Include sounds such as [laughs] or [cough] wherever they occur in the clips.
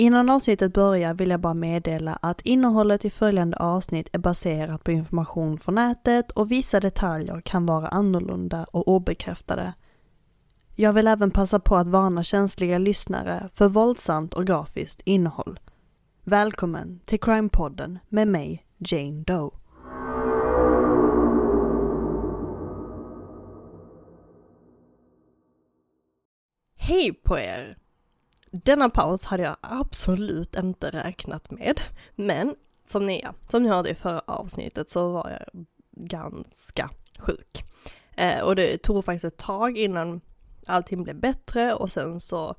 Innan avsnittet börjar vill jag bara meddela att innehållet i följande avsnitt är baserat på information från nätet och vissa detaljer kan vara annorlunda och obekräftade. Jag vill även passa på att varna känsliga lyssnare för våldsamt och grafiskt innehåll. Välkommen till Crime-podden med mig, Jane Doe. Hej på er! Denna paus hade jag absolut inte räknat med. Men som ni, som ni hörde i förra avsnittet så var jag ganska sjuk. Eh, och det tog faktiskt ett tag innan allting blev bättre och sen så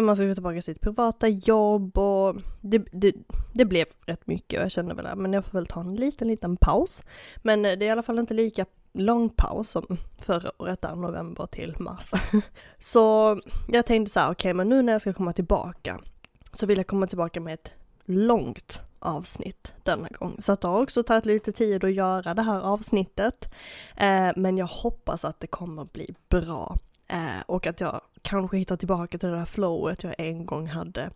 man ska gå tillbaka till sitt privata jobb och det, det, det blev rätt mycket och jag kände väl att men jag får väl ta en liten, liten paus. Men eh, det är i alla fall inte lika lång paus som förra året där, november till mars. [laughs] Så jag tänkte så här, okej okay, men nu när jag ska komma tillbaka så vill jag komma tillbaka med ett långt avsnitt denna gång. Så att det har också tagit lite tid att göra det här avsnittet. Eh, men jag hoppas att det kommer bli bra. Eh, och att jag kanske hittar tillbaka till det där flowet jag en gång hade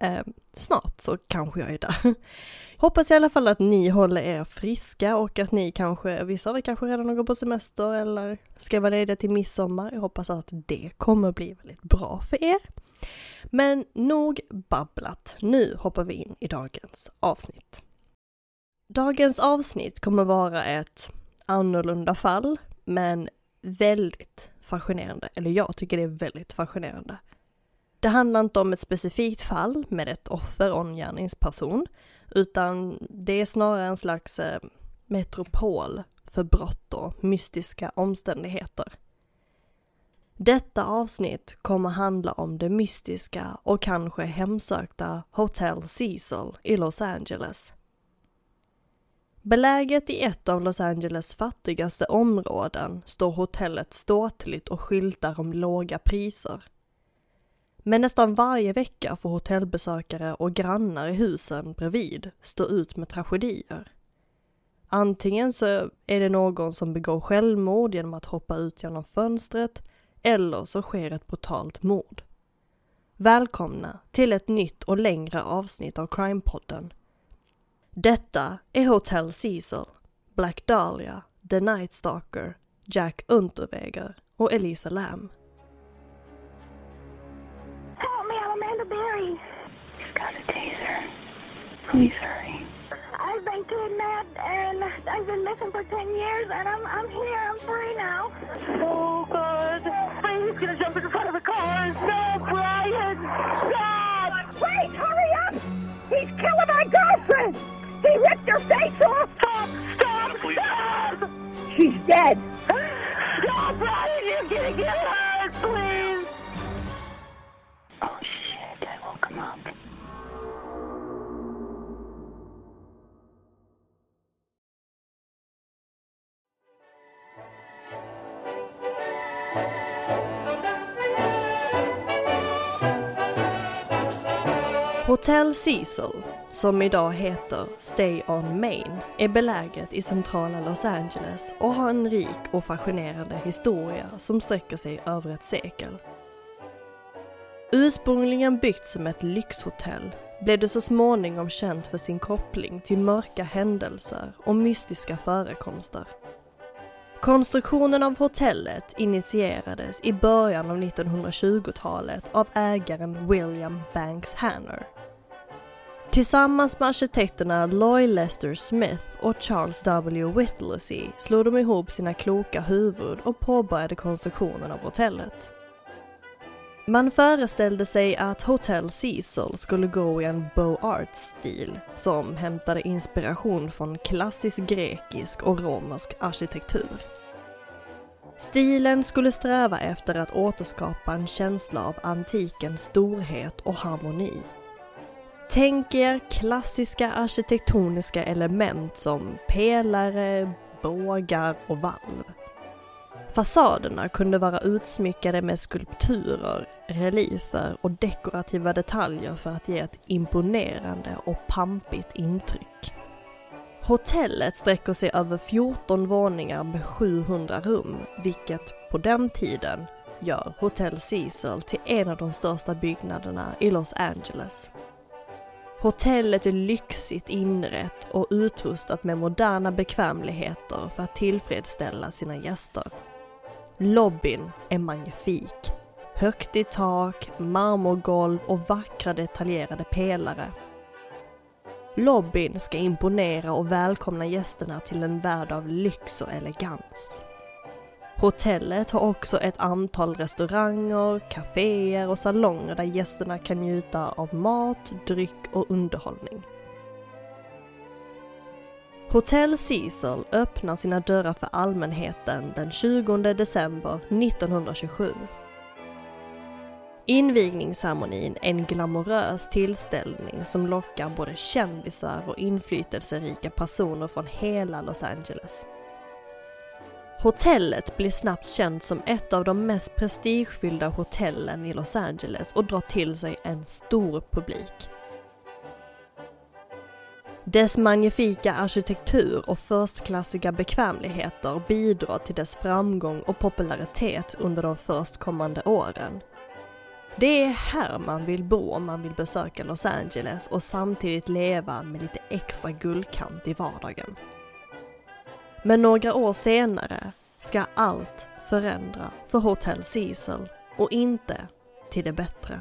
eh, snart så kanske jag är där. [laughs] Hoppas i alla fall att ni håller er friska och att ni kanske, vissa av er kanske redan går på semester eller ska vara lediga till midsommar. Jag hoppas att det kommer bli väldigt bra för er. Men nog babblat. Nu hoppar vi in i dagens avsnitt. Dagens avsnitt kommer vara ett annorlunda fall, men väldigt fascinerande. Eller jag tycker det är väldigt fascinerande. Det handlar inte om ett specifikt fall med ett offer och en gärningsperson, utan det är snarare en slags eh, metropol för brott och mystiska omständigheter. Detta avsnitt kommer handla om det mystiska och kanske hemsökta Hotel Cecil i Los Angeles. Beläget i ett av Los Angeles fattigaste områden står hotellet ståtligt och skyltar om låga priser. Men nästan varje vecka får hotellbesökare och grannar i husen bredvid stå ut med tragedier. Antingen så är det någon som begår självmord genom att hoppa ut genom fönstret eller så sker ett brutalt mord. Välkomna till ett nytt och längre avsnitt av Crime-podden. Detta är Hotel Cecil, Black Dahlia, The Night Stalker, Jack Unterweger och Elisa Lam. Please hurry. I've been kidnapped and I've been missing for 10 years and I'm, I'm here. I'm free now. Oh, God. He's going to jump in front of the car. No, Brian. Stop. Wait, hurry up. He's killing my girlfriend. He ripped her face off. Stop. Stop. Stop. She's dead. Stop, Brian. You're going to get hurt. Please. Oh, shit. Hotel Cecil, som idag heter Stay on Main, är beläget i centrala Los Angeles och har en rik och fascinerande historia som sträcker sig över ett sekel. Ursprungligen byggt som ett lyxhotell blev det så småningom känt för sin koppling till mörka händelser och mystiska förekomster. Konstruktionen av hotellet initierades i början av 1920-talet av ägaren William Banks Hanner. Tillsammans med arkitekterna Loy Lester Smith och Charles W. Whittlesey slog de ihop sina kloka huvud och påbörjade konstruktionen av hotellet. Man föreställde sig att Hotel Cecil skulle gå i en Beaux Arts-stil som hämtade inspiration från klassisk grekisk och romersk arkitektur. Stilen skulle sträva efter att återskapa en känsla av antikens storhet och harmoni. Tänk er klassiska arkitektoniska element som pelare, bågar och valv. Fasaderna kunde vara utsmyckade med skulpturer, reliefer och dekorativa detaljer för att ge ett imponerande och pampigt intryck. Hotellet sträcker sig över 14 våningar med 700 rum, vilket på den tiden gör Hotel Cecil till en av de största byggnaderna i Los Angeles. Hotellet är lyxigt inrett och utrustat med moderna bekvämligheter för att tillfredsställa sina gäster. Lobbyn är magnifik. Högt i tak, marmorgolv och vackra detaljerade pelare. Lobbyn ska imponera och välkomna gästerna till en värld av lyx och elegans. Hotellet har också ett antal restauranger, kaféer och salonger där gästerna kan njuta av mat, dryck och underhållning. Hotell Cecil öppnar sina dörrar för allmänheten den 20 december 1927. Invigningsceremonin är en glamorös tillställning som lockar både kändisar och inflytelserika personer från hela Los Angeles. Hotellet blir snabbt känt som ett av de mest prestigefyllda hotellen i Los Angeles och drar till sig en stor publik. Dess magnifika arkitektur och förstklassiga bekvämligheter bidrar till dess framgång och popularitet under de förstkommande åren. Det är här man vill bo om man vill besöka Los Angeles och samtidigt leva med lite extra guldkant i vardagen. Men några år senare ska allt förändra för Hotel Cecil och inte till det bättre.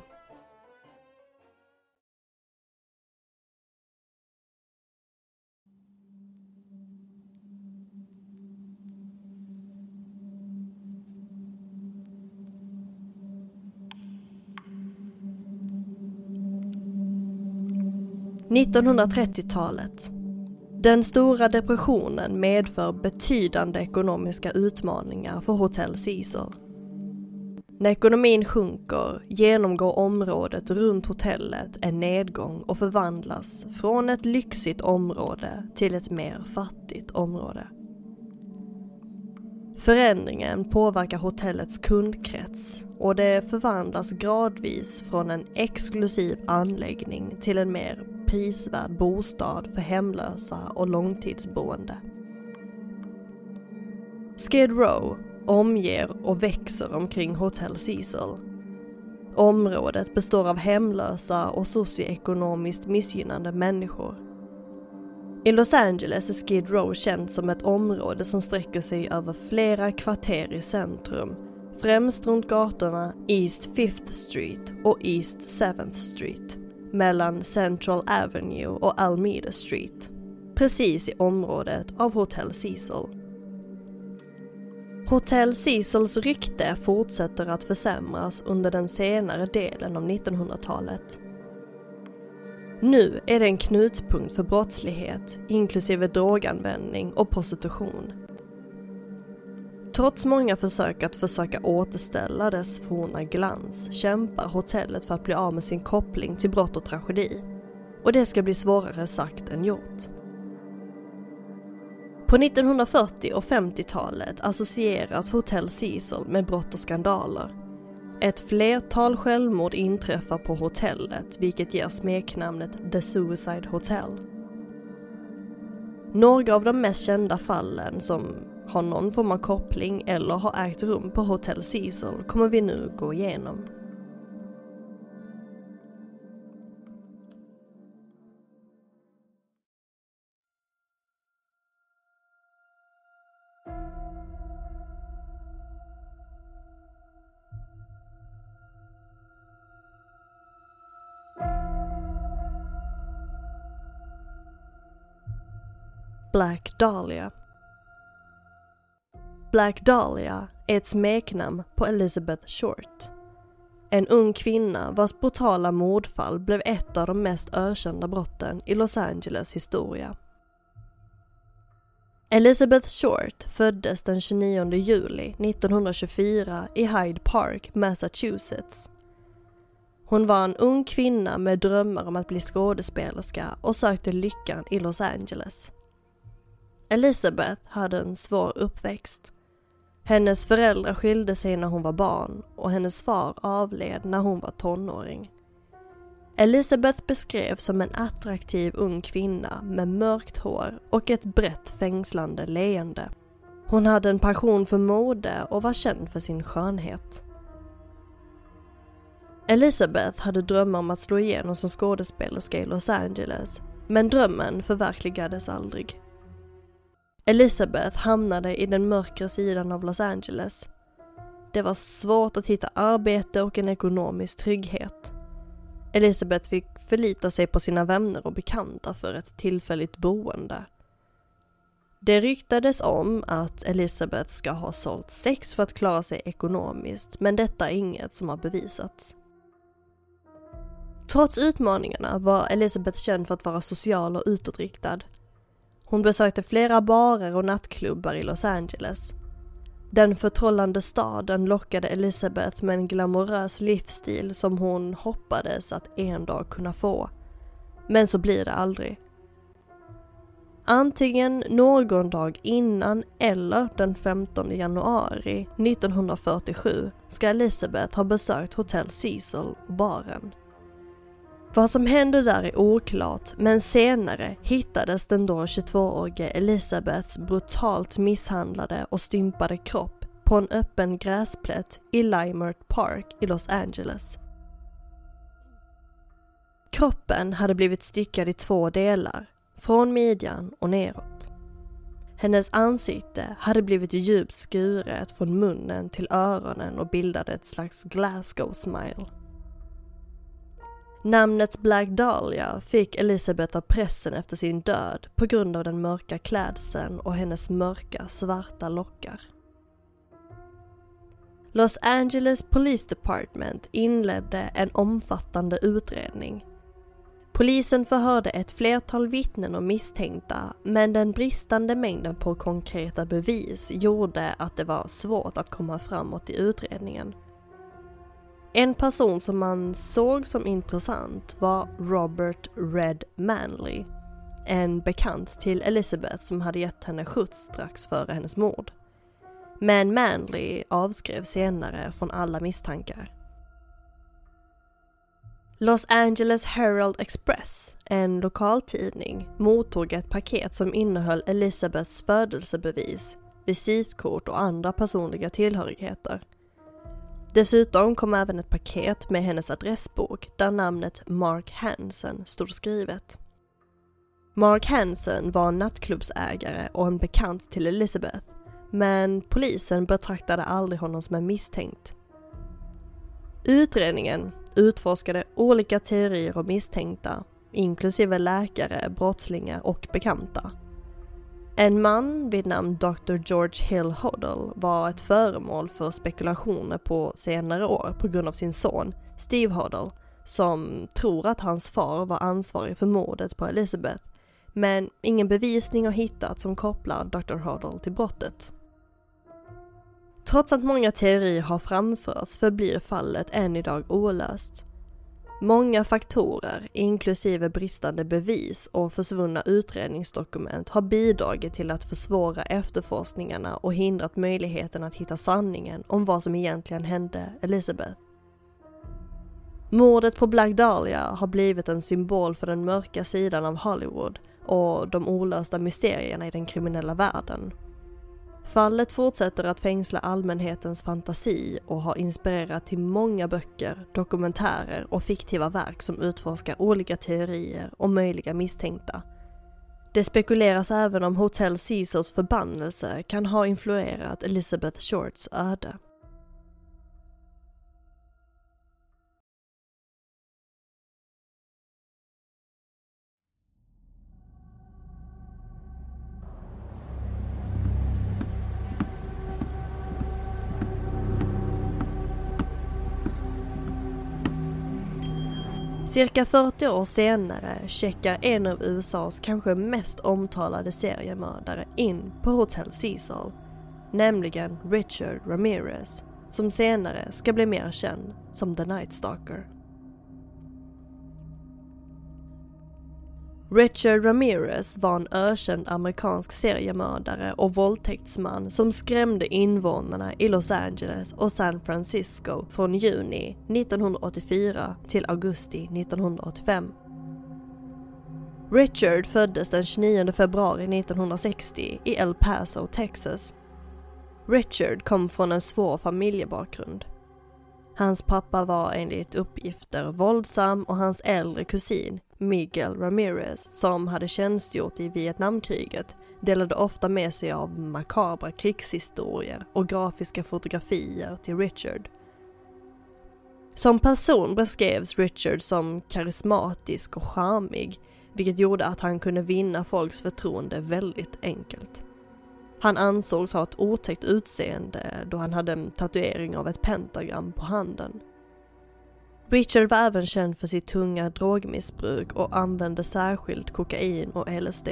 –1930-talet den stora depressionen medför betydande ekonomiska utmaningar för Hotel Caesar. När ekonomin sjunker genomgår området runt hotellet en nedgång och förvandlas från ett lyxigt område till ett mer fattigt område. Förändringen påverkar hotellets kundkrets och det förvandlas gradvis från en exklusiv anläggning till en mer prisvärd bostad för hemlösa och långtidsboende. Skid Row omger och växer omkring Hotel Cecil. Området består av hemlösa och socioekonomiskt missgynnade människor. I Los Angeles är Skid Row känt som ett område som sträcker sig över flera kvarter i centrum, främst runt gatorna East 5th Street och East 7th Street mellan Central Avenue och Almeda Street, precis i området av Hotel Cecil. Hotel Cecils rykte fortsätter att försämras under den senare delen av 1900-talet. Nu är det en knutpunkt för brottslighet, inklusive droganvändning och prostitution. Trots många försök att försöka återställa dess forna glans kämpar hotellet för att bli av med sin koppling till brott och tragedi. Och det ska bli svårare sagt än gjort. På 1940 och 50-talet associeras Hotel Cecil med brott och skandaler. Ett flertal självmord inträffar på hotellet vilket ger smeknamnet The Suicide Hotel. Några av de mest kända fallen som har någon form av koppling eller har ägt rum på Hotel Cecil kommer vi nu gå igenom. Black Dahlia. Black Dahlia är ett smeknamn på Elizabeth Short. En ung kvinna vars brutala mordfall blev ett av de mest ökända brotten i Los Angeles historia. Elizabeth Short föddes den 29 juli 1924 i Hyde Park, Massachusetts. Hon var en ung kvinna med drömmar om att bli skådespelerska och sökte lyckan i Los Angeles. Elizabeth hade en svår uppväxt. Hennes föräldrar skilde sig när hon var barn och hennes far avled när hon var tonåring. Elisabeth beskrevs som en attraktiv ung kvinna med mörkt hår och ett brett fängslande leende. Hon hade en passion för mode och var känd för sin skönhet. Elisabeth hade drömmar om att slå igenom som skådespelerska i Los Angeles, men drömmen förverkligades aldrig. Elizabeth hamnade i den mörkare sidan av Los Angeles. Det var svårt att hitta arbete och en ekonomisk trygghet. Elizabeth fick förlita sig på sina vänner och bekanta för ett tillfälligt boende. Det ryktades om att Elizabeth ska ha sålt sex för att klara sig ekonomiskt, men detta är inget som har bevisats. Trots utmaningarna var Elizabeth känd för att vara social och utåtriktad. Hon besökte flera barer och nattklubbar i Los Angeles. Den förtrollande staden lockade Elisabeth med en glamorös livsstil som hon hoppades att en dag kunna få. Men så blir det aldrig. Antingen någon dag innan eller den 15 januari 1947 ska Elisabeth ha besökt hotell Cecil och baren. Vad som hände där är oklart, men senare hittades den då 22-årige Elisabeths brutalt misshandlade och stympade kropp på en öppen gräsplätt i Limert Park i Los Angeles. Kroppen hade blivit styckad i två delar, från midjan och neråt. Hennes ansikte hade blivit djupt skuret från munnen till öronen och bildade ett slags Glasgow smile. Namnet Black Dahlia fick Elisabeth av pressen efter sin död på grund av den mörka klädseln och hennes mörka svarta lockar. Los Angeles Police Department inledde en omfattande utredning. Polisen förhörde ett flertal vittnen och misstänkta, men den bristande mängden på konkreta bevis gjorde att det var svårt att komma framåt i utredningen. En person som man såg som intressant var Robert Red Manley. En bekant till Elizabeth som hade gett henne skjuts strax före hennes mord. Men Manley avskrev senare från alla misstankar. Los Angeles Herald Express, en lokaltidning, mottog ett paket som innehöll Elizabeths födelsebevis, visitkort och andra personliga tillhörigheter. Dessutom kom även ett paket med hennes adressbok där namnet Mark Hansen stod skrivet. Mark Hansen var en nattklubbsägare och en bekant till Elizabeth, men polisen betraktade aldrig honom som en misstänkt. Utredningen utforskade olika teorier och misstänkta, inklusive läkare, brottslingar och bekanta. En man vid namn Dr. George Hill Hoddle var ett föremål för spekulationer på senare år på grund av sin son Steve Hoddle som tror att hans far var ansvarig för mordet på Elizabeth men ingen bevisning har hittats som kopplar Dr. Hoddle till brottet. Trots att många teorier har framförts förblir fallet än idag olöst. Många faktorer, inklusive bristande bevis och försvunna utredningsdokument, har bidragit till att försvåra efterforskningarna och hindrat möjligheten att hitta sanningen om vad som egentligen hände Elizabeth. Mordet på Black Dahlia har blivit en symbol för den mörka sidan av Hollywood och de olösta mysterierna i den kriminella världen. Fallet fortsätter att fängsla allmänhetens fantasi och har inspirerat till många böcker, dokumentärer och fiktiva verk som utforskar olika teorier och möjliga misstänkta. Det spekuleras även om Hotel Caesars förbannelse kan ha influerat Elizabeth Shorts öde. Cirka 40 år senare checkar en av USAs kanske mest omtalade seriemördare in på Hotel Cecil, nämligen Richard Ramirez, som senare ska bli mer känd som The Night Stalker. Richard Ramirez var en ökänd amerikansk seriemördare och våldtäktsman som skrämde invånarna i Los Angeles och San Francisco från juni 1984 till augusti 1985. Richard föddes den 29 februari 1960 i El Paso, Texas. Richard kom från en svår familjebakgrund. Hans pappa var enligt uppgifter våldsam och hans äldre kusin Miguel Ramirez, som hade tjänstgjort i Vietnamkriget, delade ofta med sig av makabra krigshistorier och grafiska fotografier till Richard. Som person beskrevs Richard som karismatisk och charmig, vilket gjorde att han kunde vinna folks förtroende väldigt enkelt. Han ansågs ha ett otäckt utseende då han hade en tatuering av ett pentagram på handen. Richard var även känd för sitt tunga drogmissbruk och använde särskilt kokain och LSD.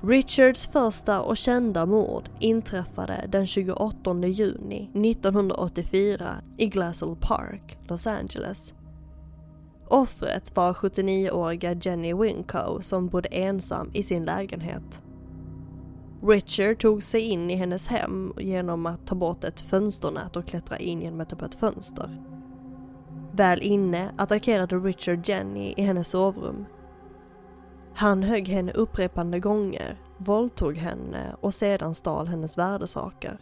Richards första och kända mord inträffade den 28 juni 1984 i Glassell Park, Los Angeles. Offret var 79-åriga Jenny Winkow som bodde ensam i sin lägenhet. Richard tog sig in i hennes hem genom att ta bort ett fönsternät och klättra in genom ett öppet fönster. Väl inne attackerade Richard Jenny i hennes sovrum. Han högg henne upprepande gånger, våldtog henne och sedan stal hennes värdesaker.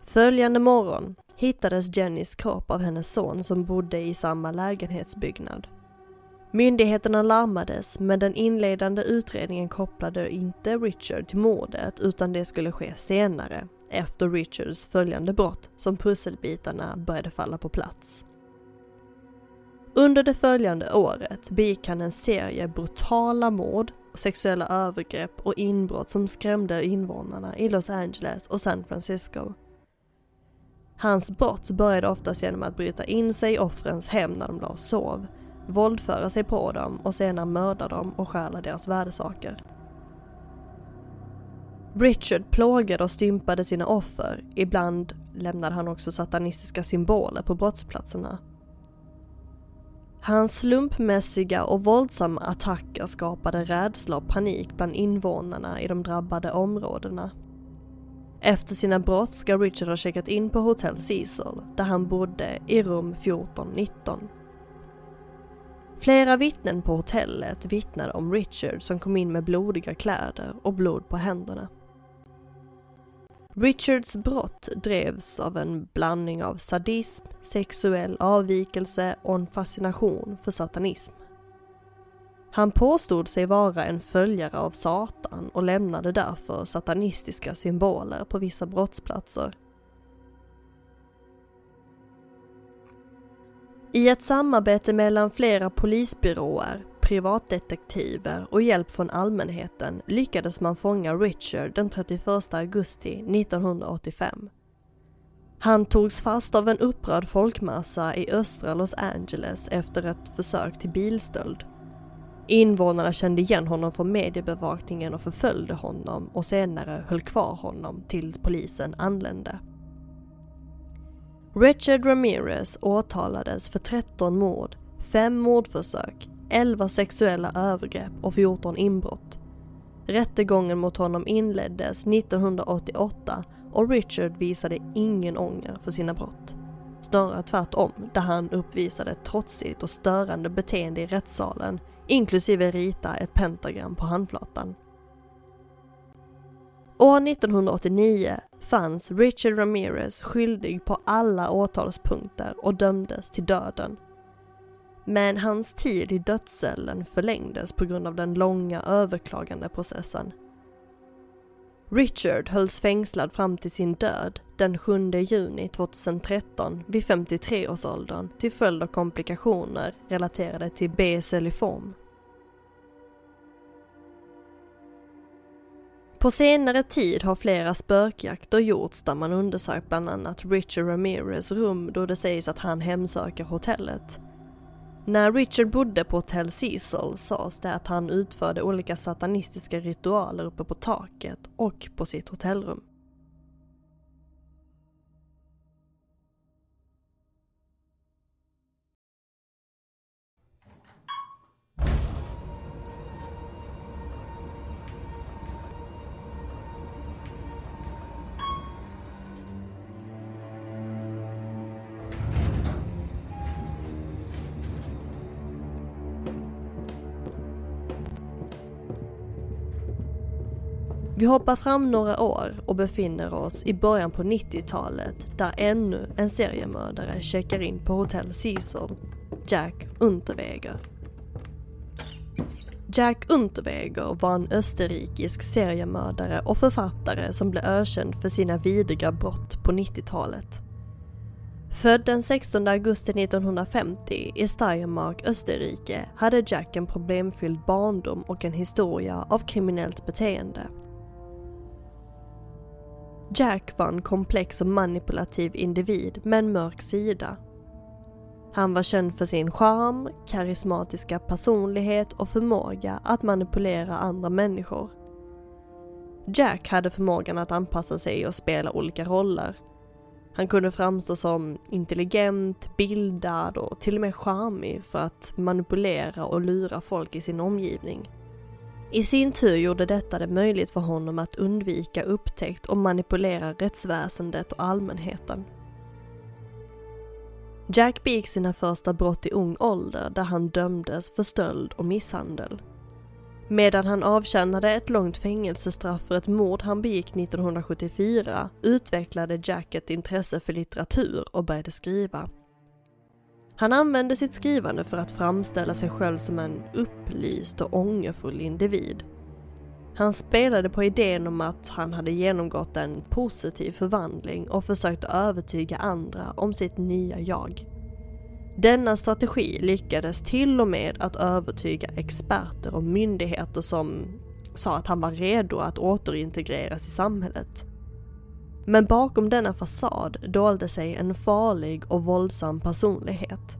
Följande morgon hittades Jennys kropp av hennes son som bodde i samma lägenhetsbyggnad. Myndigheterna larmades men den inledande utredningen kopplade inte Richard till mordet utan det skulle ske senare, efter Richards följande brott som pusselbitarna började falla på plats. Under det följande året begick han en serie brutala mord, sexuella övergrepp och inbrott som skrämde invånarna i Los Angeles och San Francisco. Hans brott började oftast genom att bryta in sig i offrens hem när de låg och sov, våldföra sig på dem och senare mörda dem och stjäla deras värdesaker. Richard plågade och stympade sina offer, ibland lämnade han också satanistiska symboler på brottsplatserna. Hans slumpmässiga och våldsamma attacker skapade rädsla och panik bland invånarna i de drabbade områdena. Efter sina brott ska Richard ha checkat in på Hotel Cecil, där han bodde i rum 1419. Flera vittnen på hotellet vittnade om Richard som kom in med blodiga kläder och blod på händerna. Richards brott drevs av en blandning av sadism, sexuell avvikelse och en fascination för satanism. Han påstod sig vara en följare av Satan och lämnade därför satanistiska symboler på vissa brottsplatser. I ett samarbete mellan flera polisbyråer, privatdetektiver och hjälp från allmänheten lyckades man fånga Richard den 31 augusti 1985. Han togs fast av en upprörd folkmassa i östra Los Angeles efter ett försök till bilstöld. Invånarna kände igen honom från mediebevakningen och förföljde honom och senare höll kvar honom tills polisen anlände. Richard Ramirez åtalades för 13 mord, 5 mordförsök, 11 sexuella övergrepp och 14 inbrott. Rättegången mot honom inleddes 1988 och Richard visade ingen ånger för sina brott. Snarare tvärtom, där han uppvisade ett trotsigt och störande beteende i rättssalen, inklusive rita ett pentagram på handflatan. År 1989 fanns Richard Ramirez skyldig på alla åtalspunkter och dömdes till döden. Men hans tid i dödscellen förlängdes på grund av den långa överklagandeprocessen. Richard hölls fängslad fram till sin död den 7 juni 2013 vid 53-årsåldern till följd av komplikationer relaterade till B-celliform. På senare tid har flera spökjakter gjorts där man undersökt bland annat Richard Ramirez rum då det sägs att han hemsöker hotellet. När Richard bodde på Hotel Cecil sades det att han utförde olika satanistiska ritualer uppe på taket och på sitt hotellrum. Vi hoppar fram några år och befinner oss i början på 90-talet där ännu en seriemördare checkar in på hotell Cecil, Jack Unterweger. Jack Unterweger var en österrikisk seriemördare och författare som blev ökänd för sina vidriga brott på 90-talet. Född den 16 augusti 1950 i Steiermark, Österrike hade Jack en problemfylld barndom och en historia av kriminellt beteende. Jack var en komplex och manipulativ individ med en mörk sida. Han var känd för sin charm, karismatiska personlighet och förmåga att manipulera andra människor. Jack hade förmågan att anpassa sig och spela olika roller. Han kunde framstå som intelligent, bildad och till och med charmig för att manipulera och lura folk i sin omgivning. I sin tur gjorde detta det möjligt för honom att undvika upptäckt och manipulera rättsväsendet och allmänheten. Jack begick sina första brott i ung ålder där han dömdes för stöld och misshandel. Medan han avtjänade ett långt fängelsestraff för ett mord han begick 1974 utvecklade Jack ett intresse för litteratur och började skriva. Han använde sitt skrivande för att framställa sig själv som en upplyst och ångerfull individ. Han spelade på idén om att han hade genomgått en positiv förvandling och försökt övertyga andra om sitt nya jag. Denna strategi lyckades till och med att övertyga experter och myndigheter som sa att han var redo att återintegreras i samhället. Men bakom denna fasad dolde sig en farlig och våldsam personlighet.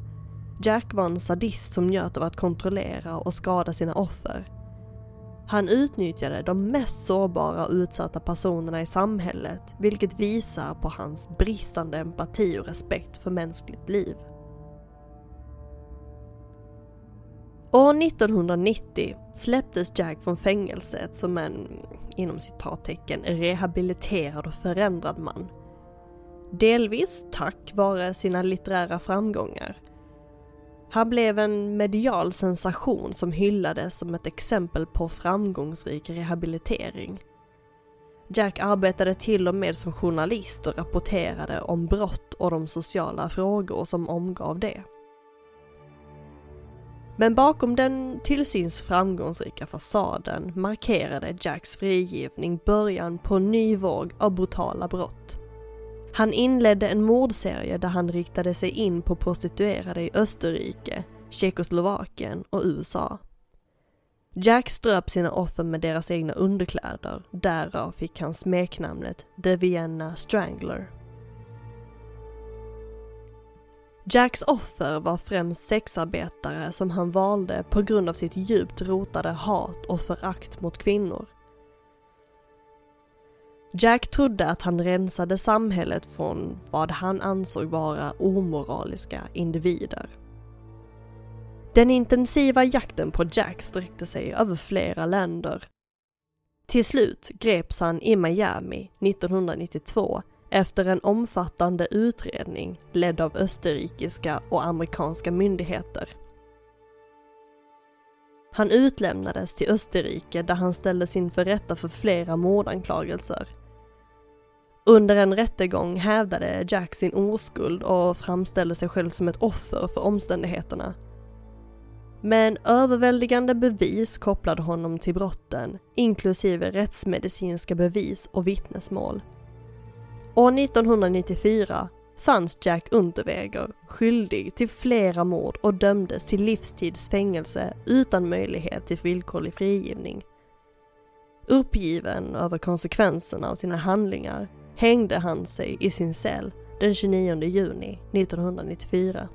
Jack var en sadist som njöt av att kontrollera och skada sina offer. Han utnyttjade de mest sårbara och utsatta personerna i samhället, vilket visar på hans bristande empati och respekt för mänskligt liv. År 1990 släpptes Jack från fängelset som en, inom citattecken, rehabiliterad och förändrad man. Delvis tack vare sina litterära framgångar. Han blev en medial sensation som hyllades som ett exempel på framgångsrik rehabilitering. Jack arbetade till och med som journalist och rapporterade om brott och de sociala frågor som omgav det. Men bakom den tillsyns framgångsrika fasaden markerade Jacks frigivning början på en ny våg av brutala brott. Han inledde en mordserie där han riktade sig in på prostituerade i Österrike, Tjeckoslovakien och USA. Jack ströp sina offer med deras egna underkläder, därav fick han smeknamnet The Vienna Strangler. Jacks offer var främst sexarbetare som han valde på grund av sitt djupt rotade hat och förakt mot kvinnor. Jack trodde att han rensade samhället från vad han ansåg vara omoraliska individer. Den intensiva jakten på Jack sträckte sig över flera länder. Till slut greps han i Miami 1992 efter en omfattande utredning ledd av österrikiska och amerikanska myndigheter. Han utlämnades till Österrike där han ställdes inför rätta för flera mordanklagelser. Under en rättegång hävdade Jack sin oskuld och framställde sig själv som ett offer för omständigheterna. Men överväldigande bevis kopplade honom till brotten, inklusive rättsmedicinska bevis och vittnesmål. År 1994 fanns Jack Unterweger skyldig till flera mord och dömdes till livstidsfängelse utan möjlighet till villkorlig frigivning. Uppgiven över konsekvenserna av sina handlingar hängde han sig i sin cell den 29 juni 1994.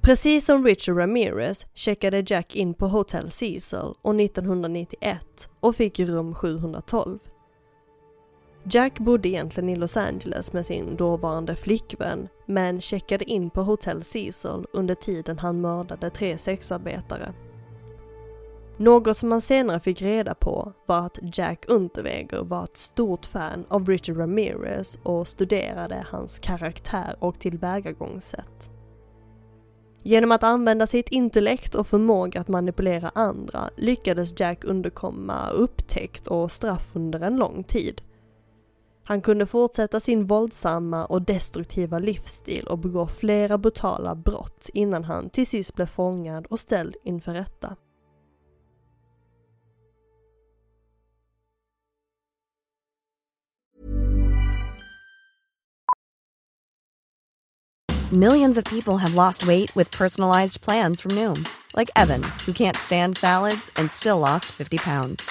Precis som Richard Ramirez checkade Jack in på Hotel Cecil år 1991 och fick rum 712. Jack bodde egentligen i Los Angeles med sin dåvarande flickvän men checkade in på Hotel Cecil under tiden han mördade tre sexarbetare. Något som man senare fick reda på var att Jack Unterweger var ett stort fan av Richard Ramirez och studerade hans karaktär och tillvägagångssätt. Genom att använda sitt intellekt och förmåga att manipulera andra lyckades Jack underkomma upptäckt och straff under en lång tid. Han kunde fortsätta sin våldsamma och destruktiva livsstil och begå flera brutala brott innan han till sist blev fångad och ställd inför rätta. Millions of people have lost weight with personalized plans from Noom, like Evan, who can't stand salads and still lost 50 pounds.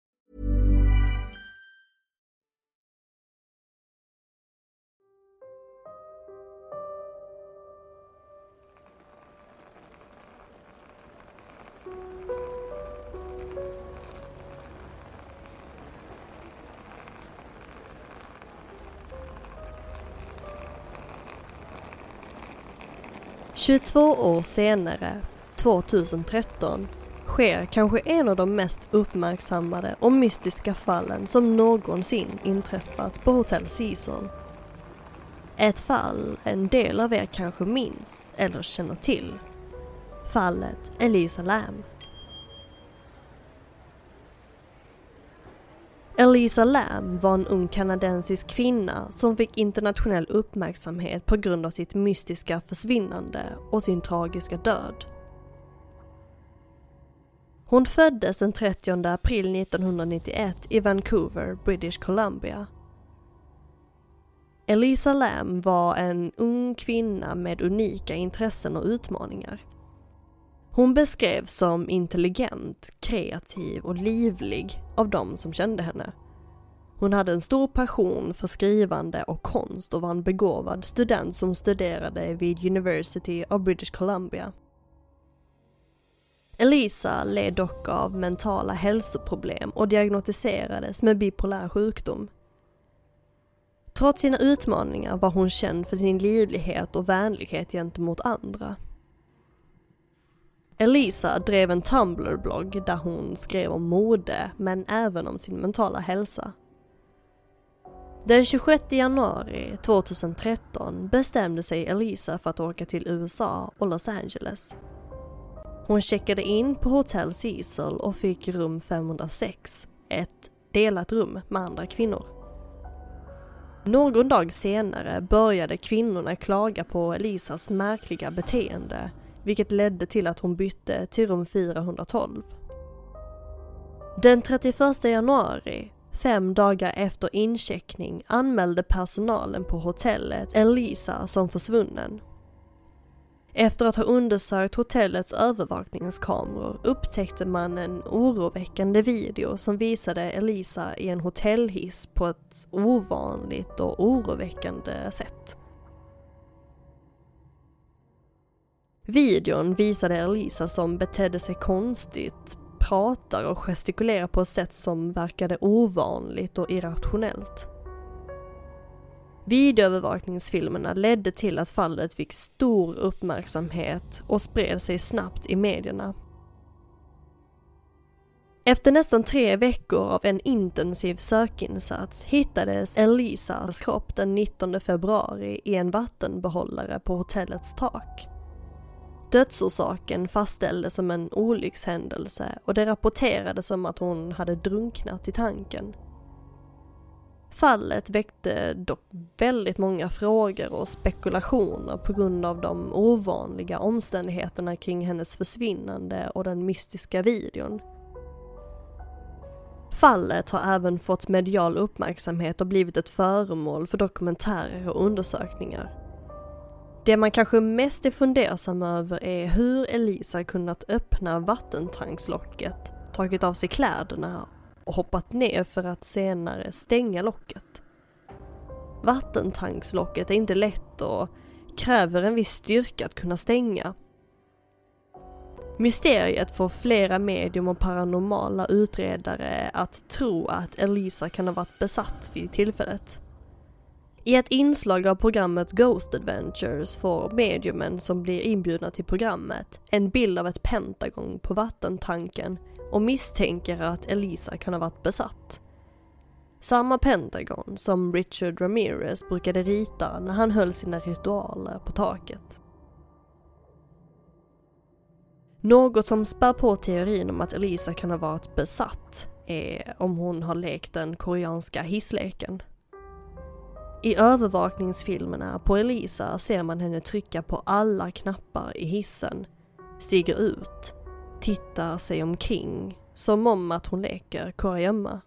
22 år senare, 2013, sker kanske en av de mest uppmärksammade och mystiska fallen som någonsin inträffat på Hotel Cecil. Ett fall en del av er kanske minns eller känner till. Fallet Elisa Lam. Elisa Lam var en ung kanadensisk kvinna som fick internationell uppmärksamhet på grund av sitt mystiska försvinnande och sin tragiska död. Hon föddes den 30 april 1991 i Vancouver, British Columbia. Elisa Lam var en ung kvinna med unika intressen och utmaningar. Hon beskrevs som intelligent, kreativ och livlig av de som kände henne. Hon hade en stor passion för skrivande och konst och var en begåvad student som studerade vid University of British Columbia. Elisa led dock av mentala hälsoproblem och diagnostiserades med bipolär sjukdom. Trots sina utmaningar var hon känd för sin livlighet och vänlighet gentemot andra. Elisa drev en Tumblr-blogg där hon skrev om mode men även om sin mentala hälsa. Den 26 januari 2013 bestämde sig Elisa för att åka till USA och Los Angeles. Hon checkade in på Hotel Cecil och fick rum 506, ett delat rum med andra kvinnor. Någon dag senare började kvinnorna klaga på Elisas märkliga beteende, vilket ledde till att hon bytte till rum 412. Den 31 januari, fem dagar efter incheckning anmälde personalen på hotellet Elisa som försvunnen. Efter att ha undersökt hotellets övervakningskameror upptäckte man en oroväckande video som visade Elisa i en hotellhiss på ett ovanligt och oroväckande sätt. Videon visade Elisa som betedde sig konstigt, pratar och gestikulerar på ett sätt som verkade ovanligt och irrationellt. Videoövervakningsfilmerna ledde till att fallet fick stor uppmärksamhet och spred sig snabbt i medierna. Efter nästan tre veckor av en intensiv sökinsats hittades Elisas kropp den 19 februari i en vattenbehållare på hotellets tak. Dödsorsaken fastställdes som en olyckshändelse och det rapporterades som att hon hade drunknat i tanken. Fallet väckte dock väldigt många frågor och spekulationer på grund av de ovanliga omständigheterna kring hennes försvinnande och den mystiska videon. Fallet har även fått medial uppmärksamhet och blivit ett föremål för dokumentärer och undersökningar. Det man kanske mest är fundersam över är hur Elisa kunnat öppna vattentankslocket, tagit av sig kläderna och hoppat ner för att senare stänga locket. Vattentankslocket är inte lätt och kräver en viss styrka att kunna stänga. Mysteriet får flera medium och paranormala utredare att tro att Elisa kan ha varit besatt vid tillfället. I ett inslag av programmet Ghost Adventures får mediumen som blir inbjudna till programmet en bild av ett pentagon på vattentanken och misstänker att Elisa kan ha varit besatt. Samma pentagon som Richard Ramirez brukade rita när han höll sina ritualer på taket. Något som spär på teorin om att Elisa kan ha varit besatt är om hon har lekt den koreanska hissleken. I övervakningsfilmerna på Elisa ser man henne trycka på alla knappar i hissen, stiger ut, tittar sig omkring som om att hon leker kurragömma.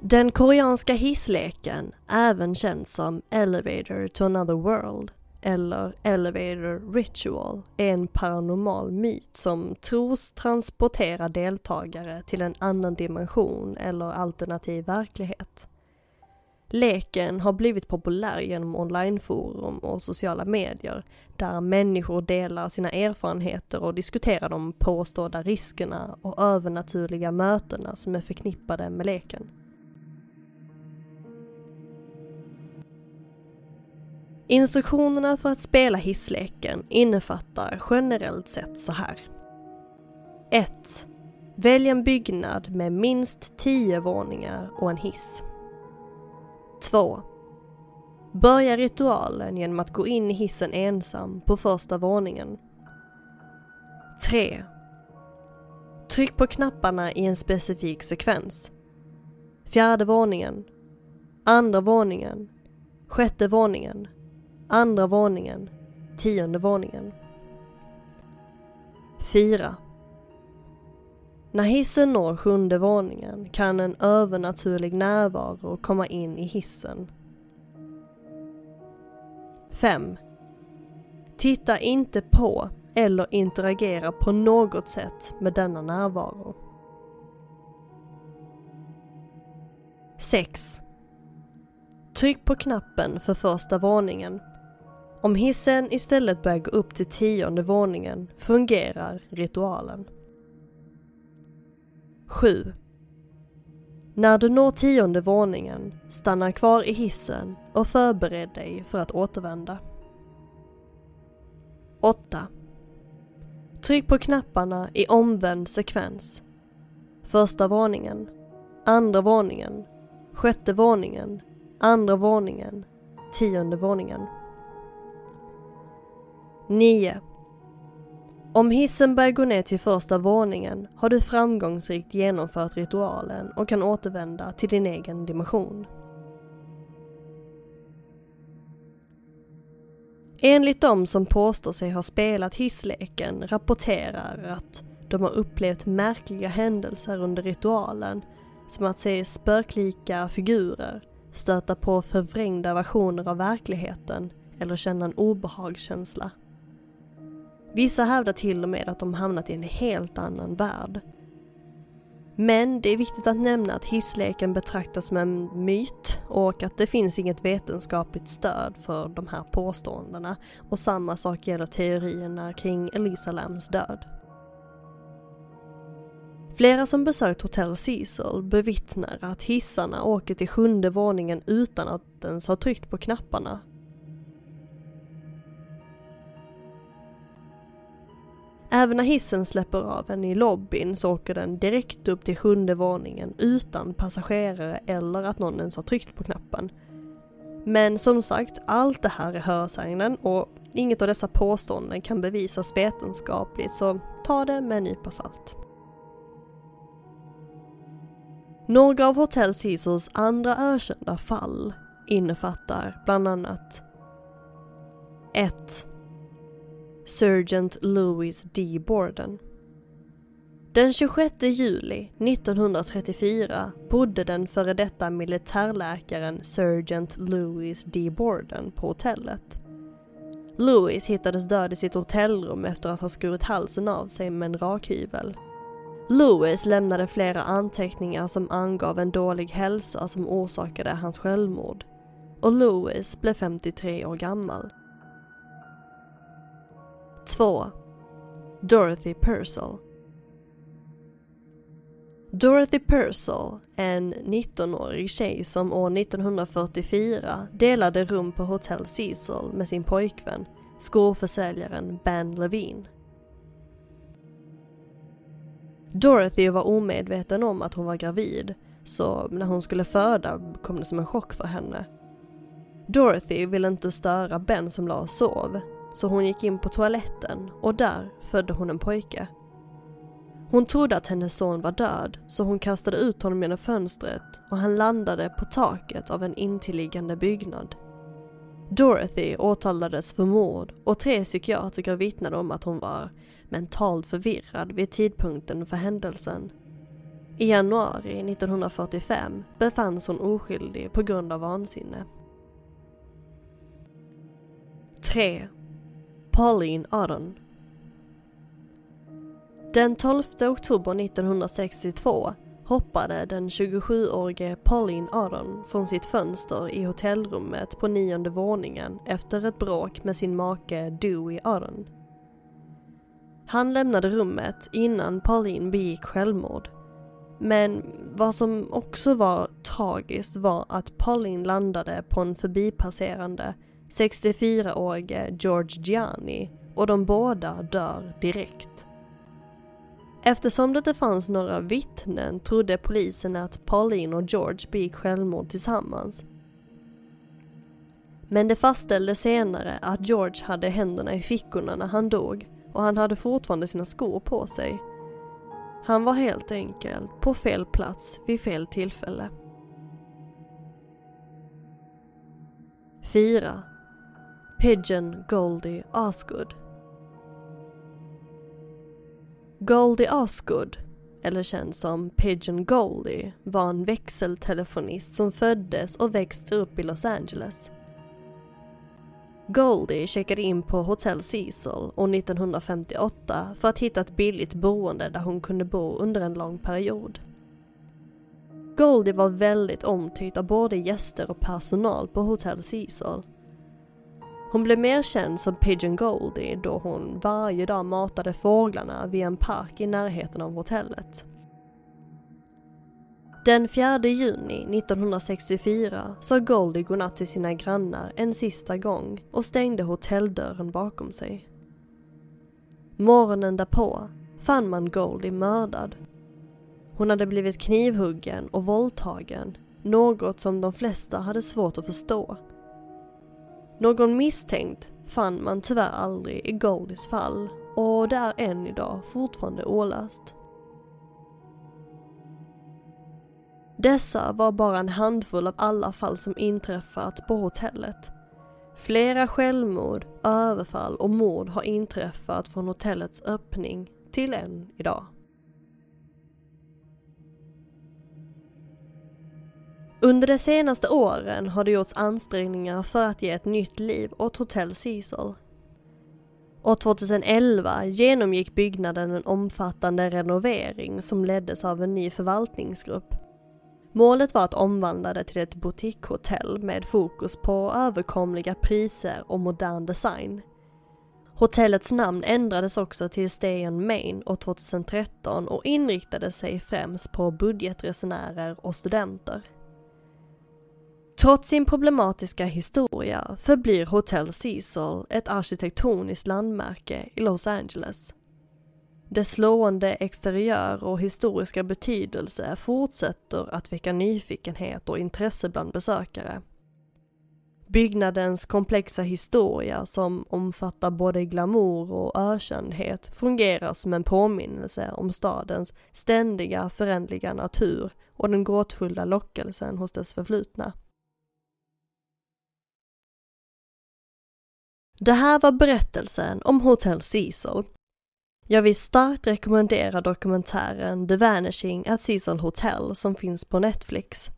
Den koreanska hissleken, även känd som Elevator to another world eller Elevator ritual, är en paranormal myt som tros transportera deltagare till en annan dimension eller alternativ verklighet. Leken har blivit populär genom onlineforum och sociala medier där människor delar sina erfarenheter och diskuterar de påstådda riskerna och övernaturliga mötena som är förknippade med leken. Instruktionerna för att spela hissleken innefattar generellt sett så här. 1. Välj en byggnad med minst 10 våningar och en hiss. 2. Börja ritualen genom att gå in i hissen ensam på första våningen. 3. Tryck på knapparna i en specifik sekvens. Fjärde våningen, andra våningen, sjätte våningen, andra våningen, tionde våningen. 4. När hissen når sjunde våningen kan en övernaturlig närvaro komma in i hissen. 5. Titta inte på eller interagera på något sätt med denna närvaro. 6. Tryck på knappen för första våningen. Om hissen istället börjar gå upp till tionde våningen fungerar ritualen. 7. När du når tionde våningen, stanna kvar i hissen och förbered dig för att återvända. 8. Tryck på knapparna i omvänd sekvens. Första våningen, andra våningen, sjätte våningen, andra våningen, tionde våningen. 9. Om hissen börjar gå ner till första våningen har du framgångsrikt genomfört ritualen och kan återvända till din egen dimension. Enligt de som påstår sig ha spelat hissleken rapporterar att de har upplevt märkliga händelser under ritualen, som att se spöklika figurer, stöta på förvrängda versioner av verkligheten eller känna en obehagskänsla. Vissa hävdar till och med att de hamnat i en helt annan värld. Men det är viktigt att nämna att hissleken betraktas som en myt och att det finns inget vetenskapligt stöd för de här påståendena. Och samma sak gäller teorierna kring Elisa Lams död. Flera som besökt Hotel Cecil bevittnar att hissarna åker till sjunde våningen utan att ens ha tryckt på knapparna. Även när hissen släpper av en i lobbyn så åker den direkt upp till sjunde våningen utan passagerare eller att någon ens har tryckt på knappen. Men som sagt, allt det här är hörsägnen och inget av dessa påståenden kan bevisas vetenskapligt så ta det med en nypa salt. Några av Hotel Caesars andra ökända fall innefattar bland annat 1. Sergeant Louis D. Borden. Den 26 juli 1934 bodde den före detta militärläkaren Sergeant Louis D. Borden på hotellet. Louis hittades död i sitt hotellrum efter att ha skurit halsen av sig med en rakhyvel. Louis lämnade flera anteckningar som angav en dålig hälsa som orsakade hans självmord. Och Louis blev 53 år gammal. 2. Dorothy Purcell Dorothy Purcell, en 19-årig tjej som år 1944 delade rum på Hotel Cecil med sin pojkvän, skoförsäljaren Ben Levine. Dorothy var omedveten om att hon var gravid, så när hon skulle föda kom det som en chock för henne. Dorothy ville inte störa Ben som la och sov, så hon gick in på toaletten och där födde hon en pojke. Hon trodde att hennes son var död, så hon kastade ut honom genom fönstret och han landade på taket av en intilliggande byggnad. Dorothy åtalades för mord och tre psykiatriker vittnade om att hon var mentalt förvirrad vid tidpunkten för händelsen. I januari 1945 befanns hon oskyldig på grund av vansinne. 3. Pauline Aron Den 12 oktober 1962 hoppade den 27-årige Pauline Aron från sitt fönster i hotellrummet på nionde våningen efter ett bråk med sin make Dewey Aron. Han lämnade rummet innan Pauline begick självmord. Men vad som också var tragiskt var att Pauline landade på en förbipasserande 64-årige George Gianni och de båda dör direkt. Eftersom det inte fanns några vittnen trodde polisen att Pauline och George begick självmord tillsammans. Men det fastställdes senare att George hade händerna i fickorna när han dog och han hade fortfarande sina skor på sig. Han var helt enkelt på fel plats vid fel tillfälle. 4. Pigeon Goldie Osgood Goldie Osgood, eller känd som Pigeon Goldie, var en växeltelefonist som föddes och växte upp i Los Angeles. Goldie checkade in på Hotel Cecil år 1958 för att hitta ett billigt boende där hon kunde bo under en lång period. Goldie var väldigt omtyckt av både gäster och personal på Hotel Cecil. Hon blev mer känd som Pigeon Goldie då hon varje dag matade fåglarna vid en park i närheten av hotellet. Den 4 juni 1964 sa Goldie godnatt till sina grannar en sista gång och stängde hotelldörren bakom sig. Morgonen därpå fann man Goldie mördad. Hon hade blivit knivhuggen och våldtagen, något som de flesta hade svårt att förstå. Någon misstänkt fann man tyvärr aldrig i Goldies fall och det är än idag fortfarande olöst. Dessa var bara en handfull av alla fall som inträffat på hotellet. Flera självmord, överfall och mord har inträffat från hotellets öppning till än idag. Under de senaste åren har det gjorts ansträngningar för att ge ett nytt liv åt Hotel Cecil. År 2011 genomgick byggnaden en omfattande renovering som leddes av en ny förvaltningsgrupp. Målet var att omvandla det till ett boutiquehotell med fokus på överkomliga priser och modern design. Hotellets namn ändrades också till Stay on Main år 2013 och inriktade sig främst på budgetresenärer och studenter. Trots sin problematiska historia förblir Hotel Cecil ett arkitektoniskt landmärke i Los Angeles. Dess slående exteriör och historiska betydelse fortsätter att väcka nyfikenhet och intresse bland besökare. Byggnadens komplexa historia som omfattar både glamour och ökändhet fungerar som en påminnelse om stadens ständiga förändliga natur och den gåtfulla lockelsen hos dess förflutna. Det här var berättelsen om Hotel Cecil. Jag vill starkt rekommendera dokumentären The Vanishing at Cecil Hotel som finns på Netflix.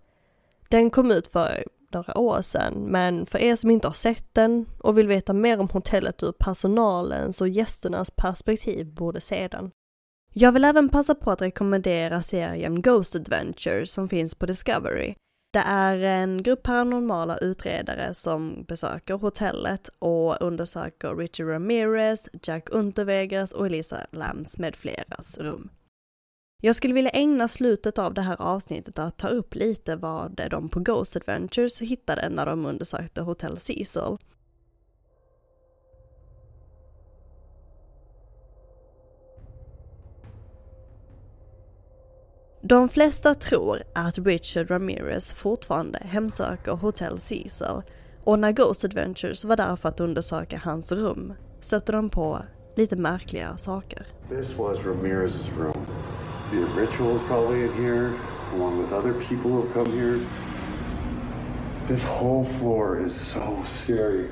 Den kom ut för några år sedan, men för er som inte har sett den och vill veta mer om hotellet ur personalens och gästernas perspektiv borde se den. Jag vill även passa på att rekommendera serien Ghost Adventures som finns på Discovery. Det är en grupp paranormala utredare som besöker hotellet och undersöker Richard Ramirez, Jack Unterweges och Elisa Lams med fleras rum. Jag skulle vilja ägna slutet av det här avsnittet att ta upp lite vad de på Ghost Adventures hittade när de undersökte Hotel Cecil. De flesta tror att Richard Ramirez fortfarande hemsöker Hotel Cecil och när Ghost Adventures var där för att undersöka hans rum stötte de på lite märkliga saker. This was Ramirez's room. The rituals probably in here, along with other people who have come here. This whole floor is so scary.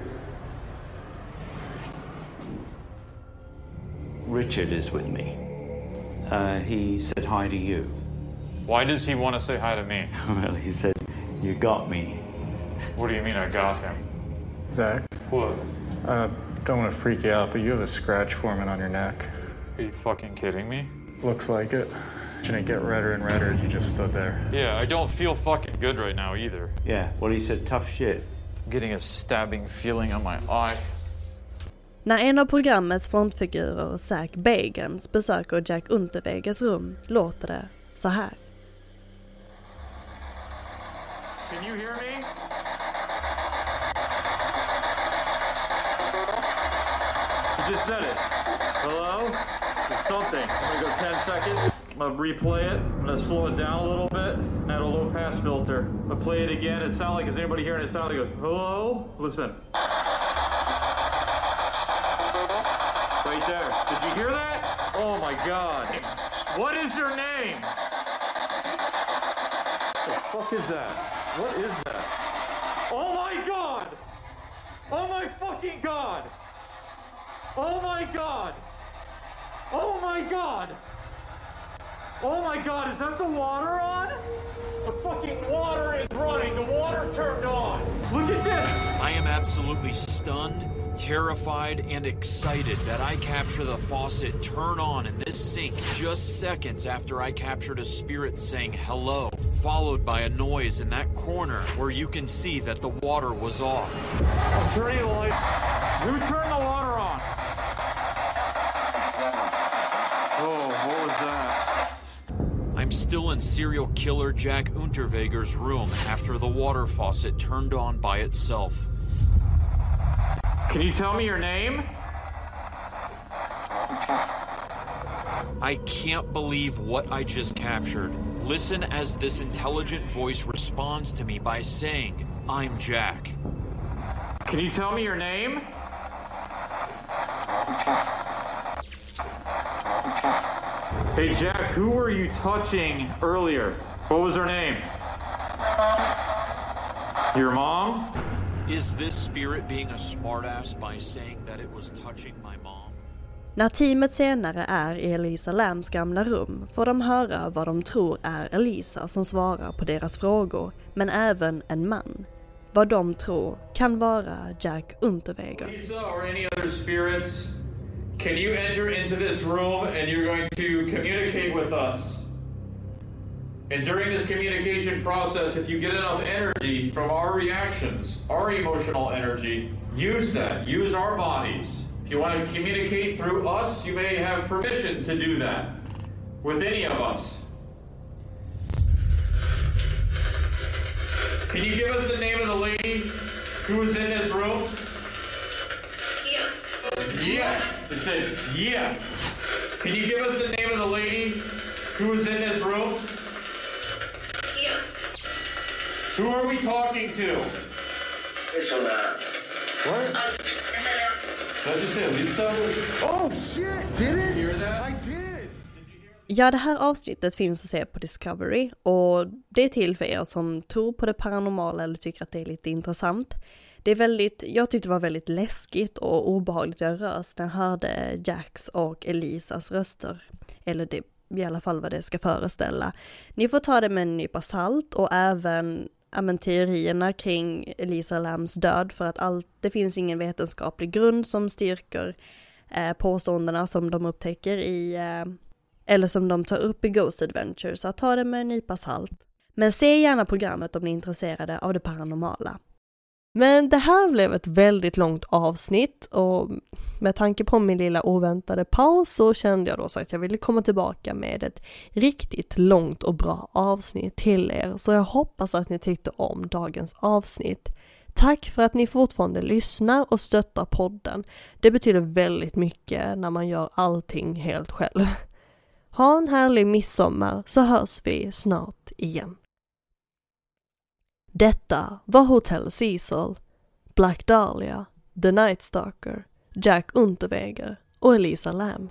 Richard is with me. Uh, he said hi to you. Why does he want to say hi to me? [laughs] Well, he said, You got me. What do you mean I got him? Zach, What? uh, don't want to freak you out, but you have a scratch forming on your neck. Are you fucking kidding me? Looks like it. And it get redder and redder as you just stood there. Yeah, I don't feel fucking good right now either. Yeah, well, he said tough shit. I'm getting a stabbing feeling on my eye. När en av programmets frontfigurer, Zack Bagans, besöker Jack Unterweges rum låter det så här. Can you hear me? You just said it. Hello? Something. I'm gonna go 10 seconds. I'm gonna replay it. I'm gonna slow it down a little bit add a low pass filter. I'm gonna play it again. It sounds like, is anybody hearing it? It sounds like it goes, hello? Listen. Right there. Did you hear that? Oh my god. What is your name? What the fuck is that? What is that? Oh my god! Oh my fucking god! Oh my god! Oh my god! Oh my god, is that the water on? The fucking water is running. The water turned on. Look at this. I am absolutely stunned, terrified, and excited that I capture the faucet turn on in this sink just seconds after I captured a spirit saying hello, followed by a noise in that corner where you can see that the water was off. I'm turning the light. Who turned the water on? Oh, what was that? Still in serial killer Jack Unterweger's room after the water faucet turned on by itself. Can you tell me your name? I can't believe what I just captured. Listen as this intelligent voice responds to me by saying, I'm Jack. Can you tell me your name? Hey Jack, who were you touching earlier? What was her name? Your mom? Is this spirit being a smartass by saying that it was touching my mom? När teamet senare är i Elisa Lams gamla rum får de höra vad de tror är Elisa som svarar på deras frågor, men även en man. Vad de tror kan vara Jack Unterweger. Lisa or any other spirits, can you enter into this room and you're going to communicate with us? And during this communication process, if you get enough energy from our reactions, our emotional energy, use that. Use our bodies. If you want to communicate through us, you may have permission to do that with any of us. Can you give us the name of the lady who was in this room? Yeah. Yeah. It said, yeah. Can you give us the name of the lady who was in this room? Yeah. Who are we talking to? This one, uh, What? Did I just say Lisa? Oh shit! Did it? Hear that? I did! Ja, det här avsnittet finns att se på Discovery och det är till för er som tror på det paranormala eller tycker att det är lite intressant. Det är väldigt, jag tyckte det var väldigt läskigt och obehagligt att röst när jag hörde Jacks och Elisas röster. Eller det, i alla fall vad det ska föreställa. Ni får ta det med en nypa salt och även ja, men, teorierna kring Elisa Lams död för att allt, det finns ingen vetenskaplig grund som styrker eh, påståendena som de upptäcker i eh, eller som de tar upp i Ghost Adventure, så ta det med en nypa salt. Men se gärna programmet om ni är intresserade av det paranormala. Men det här blev ett väldigt långt avsnitt och med tanke på min lilla oväntade paus så kände jag då så att jag ville komma tillbaka med ett riktigt långt och bra avsnitt till er. Så jag hoppas att ni tyckte om dagens avsnitt. Tack för att ni fortfarande lyssnar och stöttar podden. Det betyder väldigt mycket när man gör allting helt själv. Ha en härlig midsommar så hörs vi snart igen. Detta var Hotel Cecil, Black Dahlia, The Night Stalker, Jack Unterweger och Elisa Lam.